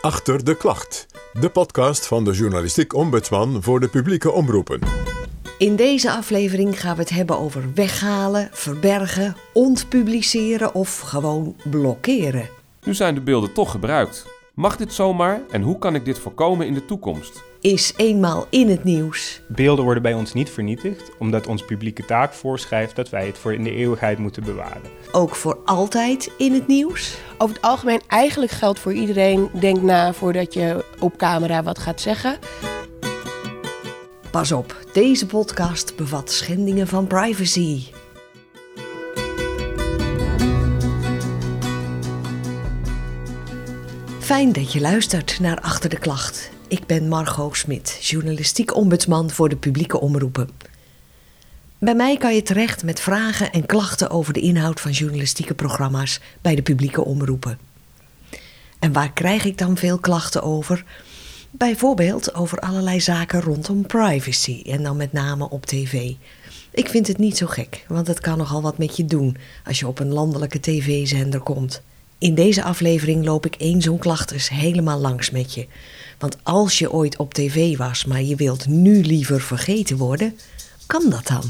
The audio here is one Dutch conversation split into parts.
Achter de Klacht, de podcast van de journalistiek ombudsman voor de publieke omroepen. In deze aflevering gaan we het hebben over weghalen, verbergen, ontpubliceren of gewoon blokkeren. Nu zijn de beelden toch gebruikt. Mag dit zomaar en hoe kan ik dit voorkomen in de toekomst? Is eenmaal in het nieuws. Beelden worden bij ons niet vernietigd, omdat ons publieke taak voorschrijft dat wij het voor in de eeuwigheid moeten bewaren. Ook voor altijd in het nieuws. Over het algemeen eigenlijk geldt voor iedereen: denk na voordat je op camera wat gaat zeggen. Pas op, deze podcast bevat schendingen van privacy. Fijn dat je luistert naar Achter de Klacht. Ik ben Margot Smit, journalistiek ombudsman voor de publieke omroepen. Bij mij kan je terecht met vragen en klachten over de inhoud van journalistieke programma's bij de publieke omroepen. En waar krijg ik dan veel klachten over? Bijvoorbeeld over allerlei zaken rondom privacy en dan met name op tv. Ik vind het niet zo gek, want het kan nogal wat met je doen als je op een landelijke tv-zender komt. In deze aflevering loop ik één zo'n klacht eens helemaal langs met je. Want als je ooit op tv was, maar je wilt nu liever vergeten worden, kan dat dan?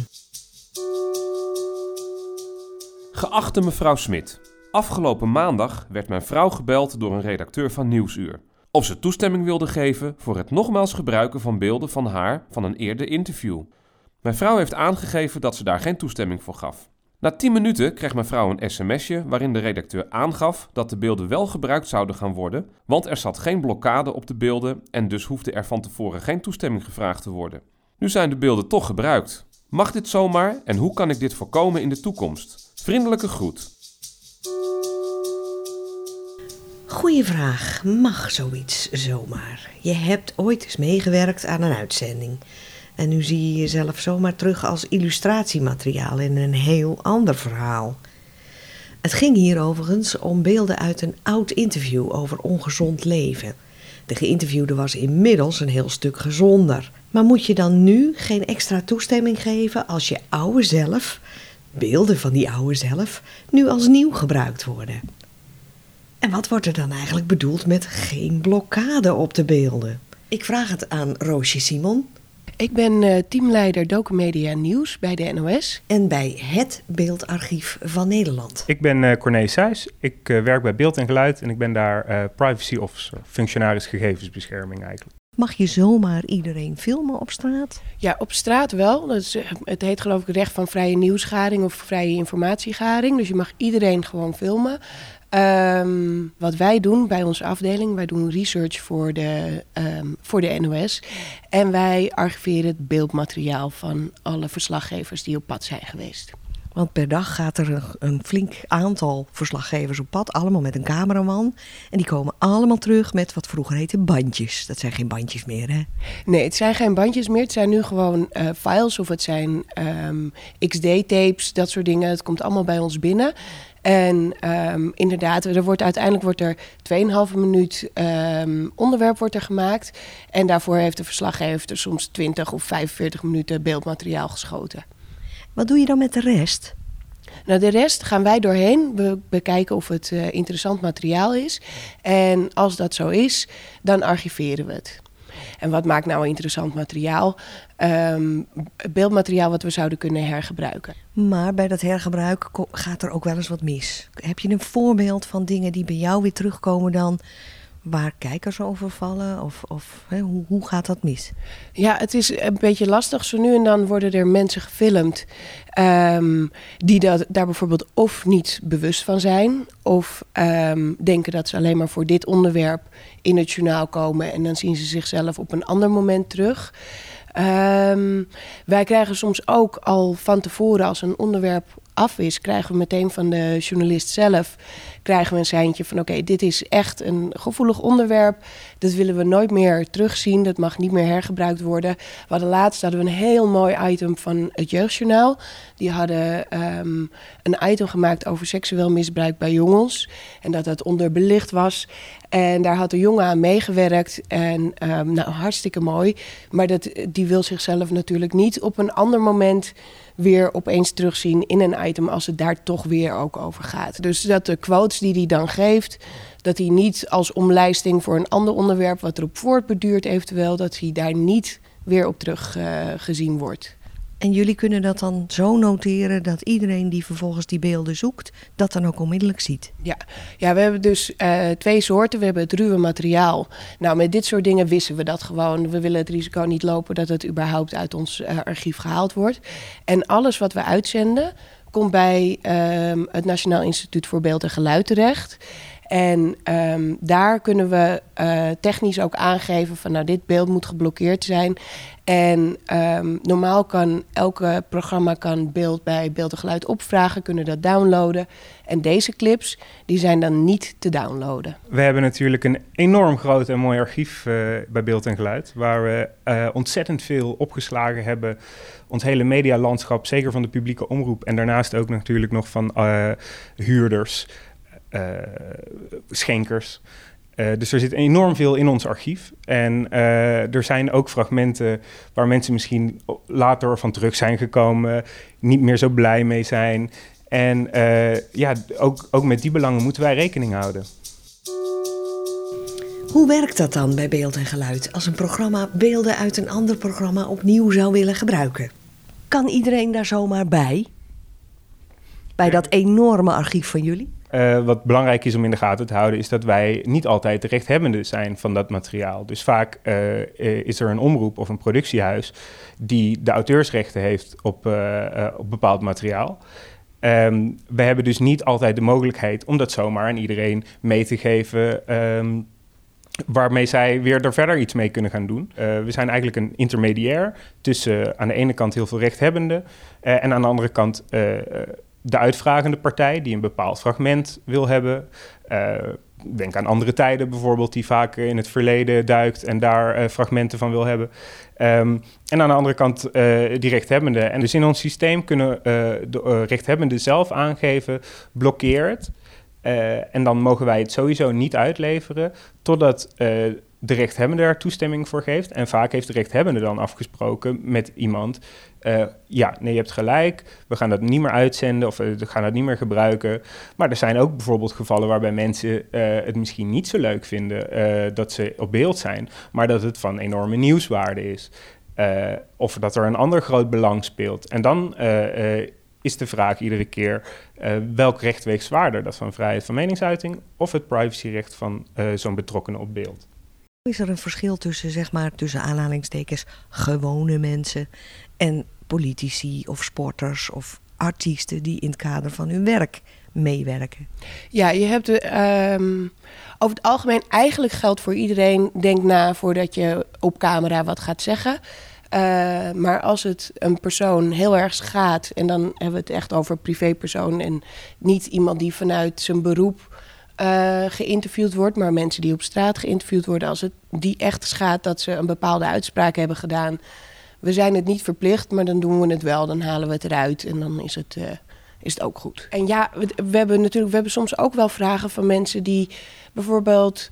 Geachte mevrouw Smit, afgelopen maandag werd mijn vrouw gebeld door een redacteur van Nieuwsuur. Of ze toestemming wilde geven voor het nogmaals gebruiken van beelden van haar van een eerder interview. Mijn vrouw heeft aangegeven dat ze daar geen toestemming voor gaf. Na 10 minuten kreeg mijn vrouw een sms'je waarin de redacteur aangaf dat de beelden wel gebruikt zouden gaan worden, want er zat geen blokkade op de beelden en dus hoefde er van tevoren geen toestemming gevraagd te worden. Nu zijn de beelden toch gebruikt. Mag dit zomaar en hoe kan ik dit voorkomen in de toekomst? Vriendelijke groet. Goeie vraag. Mag zoiets zomaar? Je hebt ooit eens meegewerkt aan een uitzending. En nu zie je jezelf zomaar terug als illustratiemateriaal in een heel ander verhaal. Het ging hier overigens om beelden uit een oud interview over ongezond leven. De geïnterviewde was inmiddels een heel stuk gezonder. Maar moet je dan nu geen extra toestemming geven als je oude zelf, beelden van die oude zelf, nu als nieuw gebruikt worden? En wat wordt er dan eigenlijk bedoeld met geen blokkade op de beelden? Ik vraag het aan Roosje Simon. Ik ben uh, teamleider Documedia Nieuws bij de NOS. En bij het Beeldarchief van Nederland. Ik ben uh, Corné Sijs. Ik uh, werk bij Beeld en Geluid en ik ben daar privacy officer, functionaris gegevensbescherming eigenlijk. Mag je zomaar iedereen filmen op straat? Ja, op straat wel. Dat is, het heet geloof ik recht van vrije nieuwsgaring of vrije informatiegaring. Dus je mag iedereen gewoon filmen. Um, wat wij doen bij onze afdeling, wij doen research voor de, um, voor de NOS. En wij archiveren het beeldmateriaal van alle verslaggevers die op pad zijn geweest. Want per dag gaat er een, een, flink aantal verslaggevers op pad, allemaal met een cameraman. En die komen allemaal terug met wat vroeger heette bandjes. Dat zijn geen bandjes meer, hè? Nee, het zijn geen bandjes meer. Het zijn nu gewoon uh, files of het zijn um, XD-tapes, dat soort dingen. Het komt allemaal bij ons binnen. En um, inderdaad, er wordt, uiteindelijk wordt er 2,5 minuut um, onderwerp wordt er gemaakt. En daarvoor heeft de verslaggever soms 20 of 45 minuten beeldmateriaal geschoten. Wat doe je dan met de rest? Nou, de rest gaan wij doorheen. We bekijken of het uh, interessant materiaal is. En als dat zo is, dan archiveren we het. En wat maakt nou interessant materiaal? Um, beeldmateriaal wat we zouden kunnen hergebruiken. Maar bij dat hergebruik gaat er ook wel eens wat mis. Heb je een voorbeeld van dingen die bij jou weer terugkomen dan waar kijkers over vallen? Of, of hè, hoe, hoe gaat dat mis? Ja, het is een beetje lastig. Zo nu en dan worden er mensen gefilmd um, die dat, daar bijvoorbeeld of niet bewust van zijn, of um, denken dat ze alleen maar voor dit onderwerp in het journaal komen en dan zien ze zichzelf op een ander moment terug. Um, wij krijgen soms ook al van tevoren, als een onderwerp af is, krijgen we meteen van de journalist zelf krijgen we een seintje van oké, dit is echt een gevoelig onderwerp. Dat willen we nooit meer terugzien. Dat mag niet meer hergebruikt worden. We hadden laatst hadden we een heel mooi item van het Jeugdjournaal. Die hadden um, een item gemaakt over seksueel misbruik bij jongens. En dat dat onderbelicht was. En daar had de jongen aan meegewerkt. En um, nou, hartstikke mooi. Maar dat, die wil zichzelf natuurlijk niet op een ander moment weer opeens terugzien in een item als het daar toch weer ook over gaat. Dus dat de quotes die hij dan geeft, dat hij niet als omlijsting voor een ander onderwerp wat erop voortbeduurt eventueel, dat hij daar niet weer op terug uh, gezien wordt. En jullie kunnen dat dan zo noteren dat iedereen die vervolgens die beelden zoekt, dat dan ook onmiddellijk ziet. Ja, ja we hebben dus uh, twee soorten. We hebben het ruwe materiaal. Nou, met dit soort dingen wissen we dat gewoon. We willen het risico niet lopen dat het überhaupt uit ons uh, archief gehaald wordt. En alles wat we uitzenden, komt bij uh, het Nationaal Instituut voor Beeld en Geluid terecht. En um, daar kunnen we uh, technisch ook aangeven van nou dit beeld moet geblokkeerd zijn. En um, normaal kan elke programma kan beeld bij beeld en geluid opvragen, kunnen dat downloaden. En deze clips die zijn dan niet te downloaden. We hebben natuurlijk een enorm groot en mooi archief uh, bij beeld en geluid, waar we uh, ontzettend veel opgeslagen hebben. Ons hele medialandschap, zeker van de publieke omroep en daarnaast ook natuurlijk nog van huurders. Uh, schenkers. Uh, dus er zit enorm veel in ons archief. En uh, er zijn ook fragmenten waar mensen misschien later van terug zijn gekomen, niet meer zo blij mee zijn. En ja, ook, ook met die belangen moeten wij rekening houden. Hoe werkt dat dan bij beeld en geluid als een programma beelden uit een ander programma opnieuw zou willen gebruiken? Kan iedereen daar zomaar bij? Bij dat enorme archief van jullie? Uh, wat belangrijk is om in de gaten te houden, is dat wij niet altijd de rechthebbende zijn van dat materiaal. Dus vaak uh, is er een omroep of een productiehuis die de auteursrechten heeft op, op bepaald materiaal. Um, we hebben dus niet altijd de mogelijkheid om dat zomaar aan iedereen mee te geven. Um, waarmee zij weer er verder iets mee kunnen gaan doen. we zijn eigenlijk een intermediair tussen aan de ene kant heel veel rechthebbenden en aan de andere kant de uitvragende partij die een bepaald fragment wil hebben. Uh, denk aan andere tijden bijvoorbeeld, die vaak in het verleden duikt en daar uh, fragmenten van wil hebben. Um, en aan de andere kant uh, die rechthebbenden. En dus in ons systeem kunnen de rechthebbenden zelf aangeven, blokkeer het. en dan mogen wij het sowieso niet uitleveren totdat de rechthebbende daar toestemming voor geeft. En vaak heeft de rechthebbende dan afgesproken met iemand... Uh, ja, nee, je hebt gelijk, we gaan dat niet meer uitzenden of we gaan dat niet meer gebruiken. Maar er zijn ook bijvoorbeeld gevallen waarbij mensen uh, het misschien niet zo leuk vinden uh, dat ze op beeld zijn... maar dat het van enorme nieuwswaarde is. of dat er een ander groot belang speelt. En dan is de vraag iedere keer welk recht weegt zwaarder? Dat van vrijheid van meningsuiting of het privacyrecht van zo'n betrokkenen op beeld? Is er een verschil tussen, zeg maar, tussen aanhalingstekens gewone mensen en politici of sporters of artiesten die in het kader van hun werk meewerken? Ja, je hebt de, um, over het algemeen eigenlijk geldt voor iedereen, denk na voordat je op camera wat gaat zeggen. Uh, maar als het een persoon heel erg schaadt, en dan hebben we het echt over privépersoon en niet iemand die vanuit zijn beroep uh, geïnterviewd wordt, maar mensen die op straat geïnterviewd worden, als het die echt schaadt dat ze een bepaalde uitspraak hebben gedaan. We zijn het niet verplicht, maar dan doen we het wel. Dan halen we het eruit en dan is het, uh, is het ook goed. En ja, we, hebben natuurlijk, we hebben soms ook wel vragen van mensen die bijvoorbeeld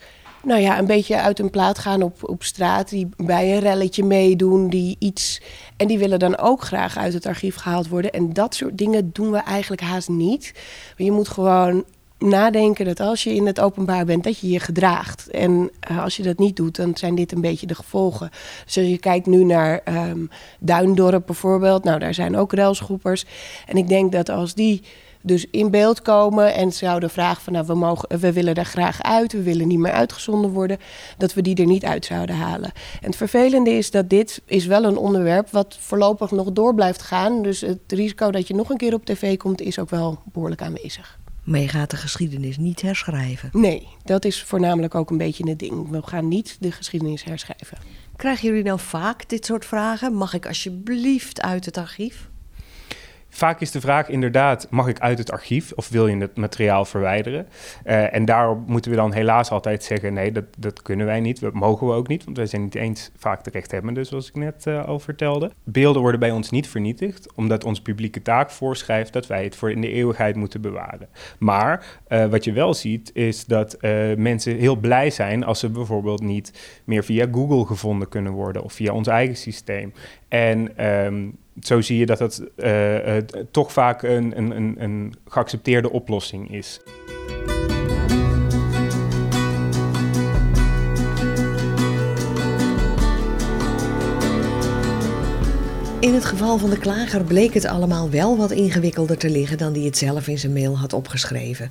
nou ja, een beetje uit hun plaat gaan op, op straat. Die bij een relletje meedoen, die iets. En die willen dan ook graag uit het archief gehaald worden. En dat soort dingen doen we eigenlijk haast niet. je moet gewoon nadenken dat als je in het openbaar bent, dat je je gedraagt. En uh, als je dat niet doet, dan zijn dit een beetje de gevolgen. Dus als je kijkt nu naar um, Duindorp bijvoorbeeld, nou daar zijn ook railschoppers. En ik denk dat als die dus in beeld komen en zouden vragen van nou we, mogen, we willen daar graag uit, we willen niet meer uitgezonden worden, dat we die er niet uit zouden halen. En het vervelende is dat dit is wel een onderwerp wat voorlopig nog door blijft gaan. Dus het risico dat je nog een keer op tv komt is ook wel behoorlijk aanwezig. Maar je gaat de geschiedenis niet herschrijven. Nee, dat is voornamelijk ook een beetje het ding. We gaan niet de geschiedenis herschrijven. Krijgen jullie nou vaak dit soort vragen? Mag ik alsjeblieft uit het archief? Vaak is de vraag inderdaad, mag ik uit het archief of wil je het materiaal verwijderen? Uh, en daarop moeten we dan helaas altijd zeggen, nee, dat, dat kunnen wij niet, dat mogen we ook niet, want wij zijn niet eens vaak de rechthebbende, zoals ik net uh, al vertelde. Beelden worden bij ons niet vernietigd, omdat onze publieke taak voorschrijft dat wij het voor in de eeuwigheid moeten bewaren. Maar uh, wat je wel ziet, is dat mensen heel blij zijn als ze bijvoorbeeld niet meer via Google gevonden kunnen worden of via ons eigen systeem. En um, zo zie je dat het uh, toch vaak een, een, een geaccepteerde oplossing is. In het geval van de klager bleek het allemaal wel wat ingewikkelder te liggen dan hij het zelf in zijn mail had opgeschreven.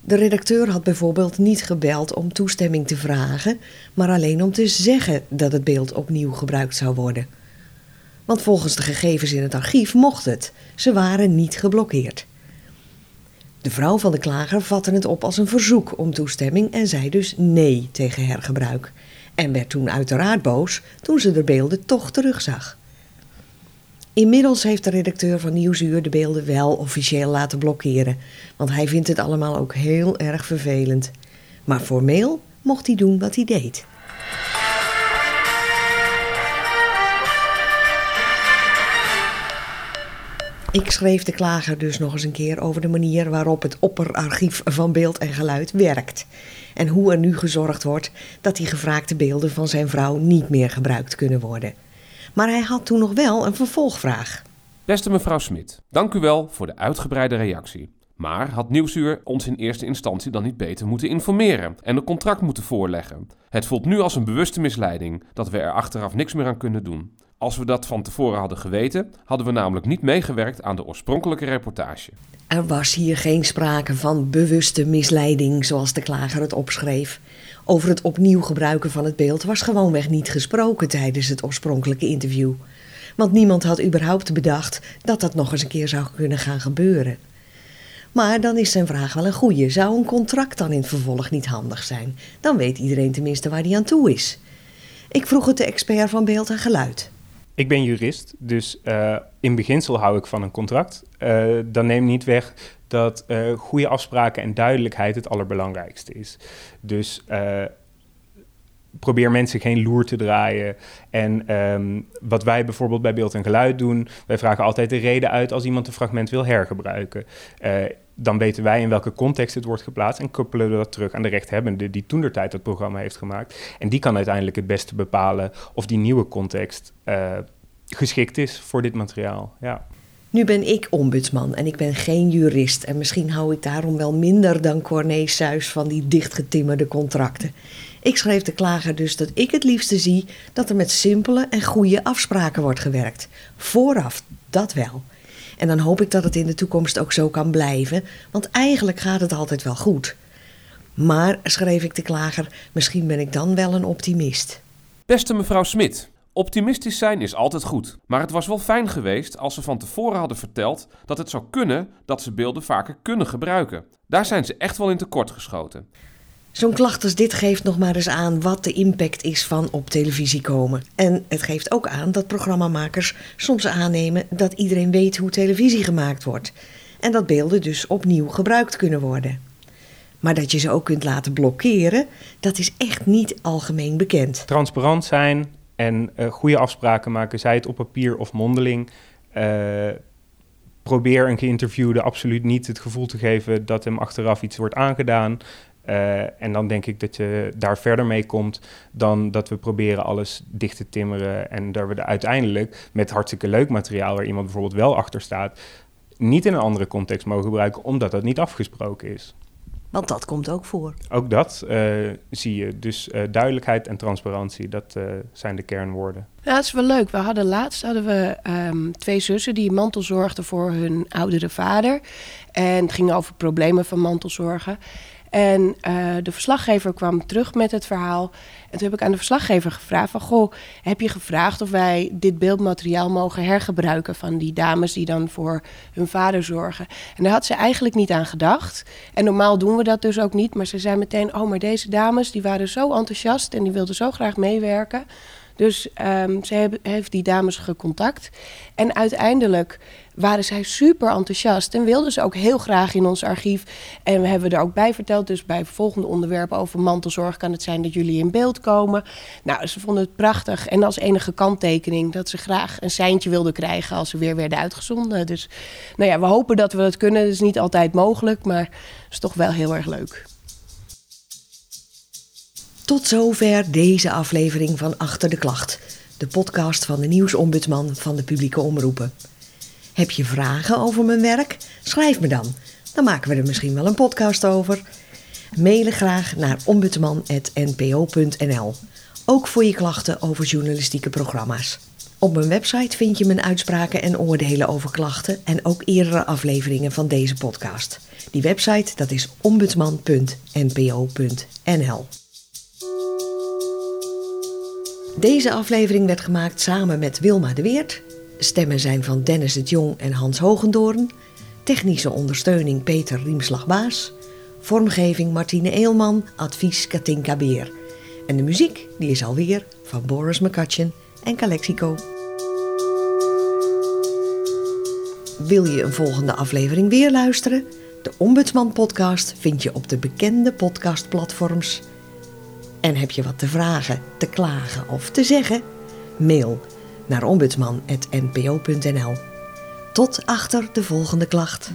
De redacteur had bijvoorbeeld niet gebeld om toestemming te vragen, maar alleen om te zeggen dat het beeld opnieuw gebruikt zou worden. Want volgens de gegevens in het archief mocht het, ze waren niet geblokkeerd. De vrouw van de klager vatte het op als een verzoek om toestemming en zei dus nee tegen hergebruik. En werd toen uiteraard boos toen ze de beelden toch terugzag. Inmiddels heeft de redacteur van Nieuwsuur de beelden wel officieel laten blokkeren, want hij vindt het allemaal ook heel erg vervelend. Maar formeel mocht hij doen wat hij deed. Ik schreef de klager dus nog eens een keer over de manier waarop het opperarchief van beeld en geluid werkt. En hoe er nu gezorgd wordt dat die gevraagde beelden van zijn vrouw niet meer gebruikt kunnen worden. Maar hij had toen nog wel een vervolgvraag. Beste mevrouw Smit, dank u wel voor de uitgebreide reactie. Maar had Nieuwsuur ons in eerste instantie dan niet beter moeten informeren en een contract moeten voorleggen? Het voelt nu als een bewuste misleiding dat we er achteraf niks meer aan kunnen doen. Als we dat van tevoren hadden geweten, hadden we namelijk niet meegewerkt aan de oorspronkelijke reportage. Er was hier geen sprake van bewuste misleiding, zoals de klager het opschreef. Over het opnieuw gebruiken van het beeld was gewoonweg niet gesproken tijdens het oorspronkelijke interview. Want niemand had überhaupt bedacht dat dat nog eens een keer zou kunnen gaan gebeuren. Maar dan is zijn vraag wel een goede. Zou een contract dan in het vervolg niet handig zijn? Dan weet iedereen tenminste waar hij aan toe is. Ik vroeg het de expert van beeld en geluid. Ik ben jurist, dus uh, in beginsel hou ik van een contract. Uh, dan neem niet weg dat uh, goede afspraken en duidelijkheid het allerbelangrijkste is. Dus probeer mensen geen loer te draaien. En um, wat wij bijvoorbeeld bij beeld en geluid doen, wij vragen altijd de reden uit als iemand een fragment wil hergebruiken. Dan weten wij in welke context het wordt geplaatst en koppelen we dat terug aan de rechthebbende die toen tijd het programma heeft gemaakt. En die kan uiteindelijk het beste bepalen of die nieuwe context uh, geschikt is voor dit materiaal. Ja. Nu ben ik ombudsman en ik ben geen jurist. En misschien hou ik daarom wel minder dan Corné Suis van die dichtgetimmerde contracten. Ik schreef de klager dus dat ik het liefste zie dat er met simpele en goede afspraken wordt gewerkt. Vooraf, dat wel. En dan hoop ik dat het in de toekomst ook zo kan blijven, want eigenlijk gaat het altijd wel goed. Maar, schreef ik de klager, misschien ben ik dan wel een optimist. Beste mevrouw Smit, optimistisch zijn is altijd goed. Maar het was wel fijn geweest als ze van tevoren hadden verteld dat het zou kunnen dat ze beelden vaker kunnen gebruiken. Daar zijn ze echt wel in tekort geschoten. Zo'n klacht als dit geeft nog maar eens aan wat de impact is van op televisie komen. En het geeft ook aan dat programmamakers soms aannemen dat iedereen weet hoe televisie gemaakt wordt. En dat beelden dus opnieuw gebruikt kunnen worden. Maar dat je ze ook kunt laten blokkeren, dat is echt niet algemeen bekend. Transparant zijn en uh, goede afspraken maken, zij het op papier of mondeling. Uh, probeer een geïnterviewde absoluut niet het gevoel te geven dat hem achteraf iets wordt aangedaan. Uh, en dan denk ik dat je daar verder mee komt dan dat we proberen alles dicht te timmeren. En dat we er uiteindelijk met hartstikke leuk materiaal waar iemand bijvoorbeeld wel achter staat, niet in een andere context mogen gebruiken, omdat dat niet afgesproken is. Want dat komt ook voor. Ook dat uh, zie je. Dus uh, duidelijkheid en transparantie, dat uh, zijn de kernwoorden. Ja, dat is wel leuk. We hadden laatst hadden we um, twee zussen die mantel zorgden voor hun oudere vader. En het ging over problemen van mantelzorgen. En uh, de verslaggever kwam terug met het verhaal. En toen heb ik aan de verslaggever gevraagd van... Goh, heb je gevraagd of wij dit beeldmateriaal mogen hergebruiken... van die dames die dan voor hun vader zorgen? En daar had ze eigenlijk niet aan gedacht. En normaal doen we dat dus ook niet. Maar ze zei meteen, oh, maar deze dames die waren zo enthousiast... en die wilden zo graag meewerken... Dus um, ze heeft die dames gecontact. En uiteindelijk waren zij super enthousiast en wilden ze ook heel graag in ons archief. En we hebben er ook bij verteld, dus bij volgende onderwerpen over mantelzorg kan het zijn dat jullie in beeld komen. Nou, ze vonden het prachtig en als enige kanttekening dat ze graag een seintje wilden krijgen als ze weer werden uitgezonden. Dus nou ja, we hopen dat we dat kunnen. Dat is niet altijd mogelijk, maar het is toch wel heel erg leuk. Tot zover deze aflevering van Achter de Klacht. de podcast van de nieuwsombudsman van de publieke omroepen. Heb je vragen over mijn werk? Schrijf me dan. Dan maken we er misschien wel een podcast over. Mailen graag naar ombudsman.npo.nl. Ook voor je klachten over journalistieke programma's. Op mijn website vind je mijn uitspraken en oordelen over klachten en ook eerdere afleveringen van deze podcast. Die website dat is ombudsman.npo.nl. Deze aflevering werd gemaakt samen met Wilma de Weert. Stemmen zijn van Dennis het Jong en Hans Hogendoorn. Technische ondersteuning Peter Riemslag-Baas. Vormgeving Martine Eelman. Advies Katinka Beer. En de muziek die is alweer van Boris McCutcheon en Calexico. Wil je een volgende aflevering weer luisteren? De Ombudsman podcast vind je op de bekende podcastplatforms. En heb je wat te vragen, te klagen of te zeggen? Mail naar ombudsman.npo.nl. Tot achter de volgende klacht.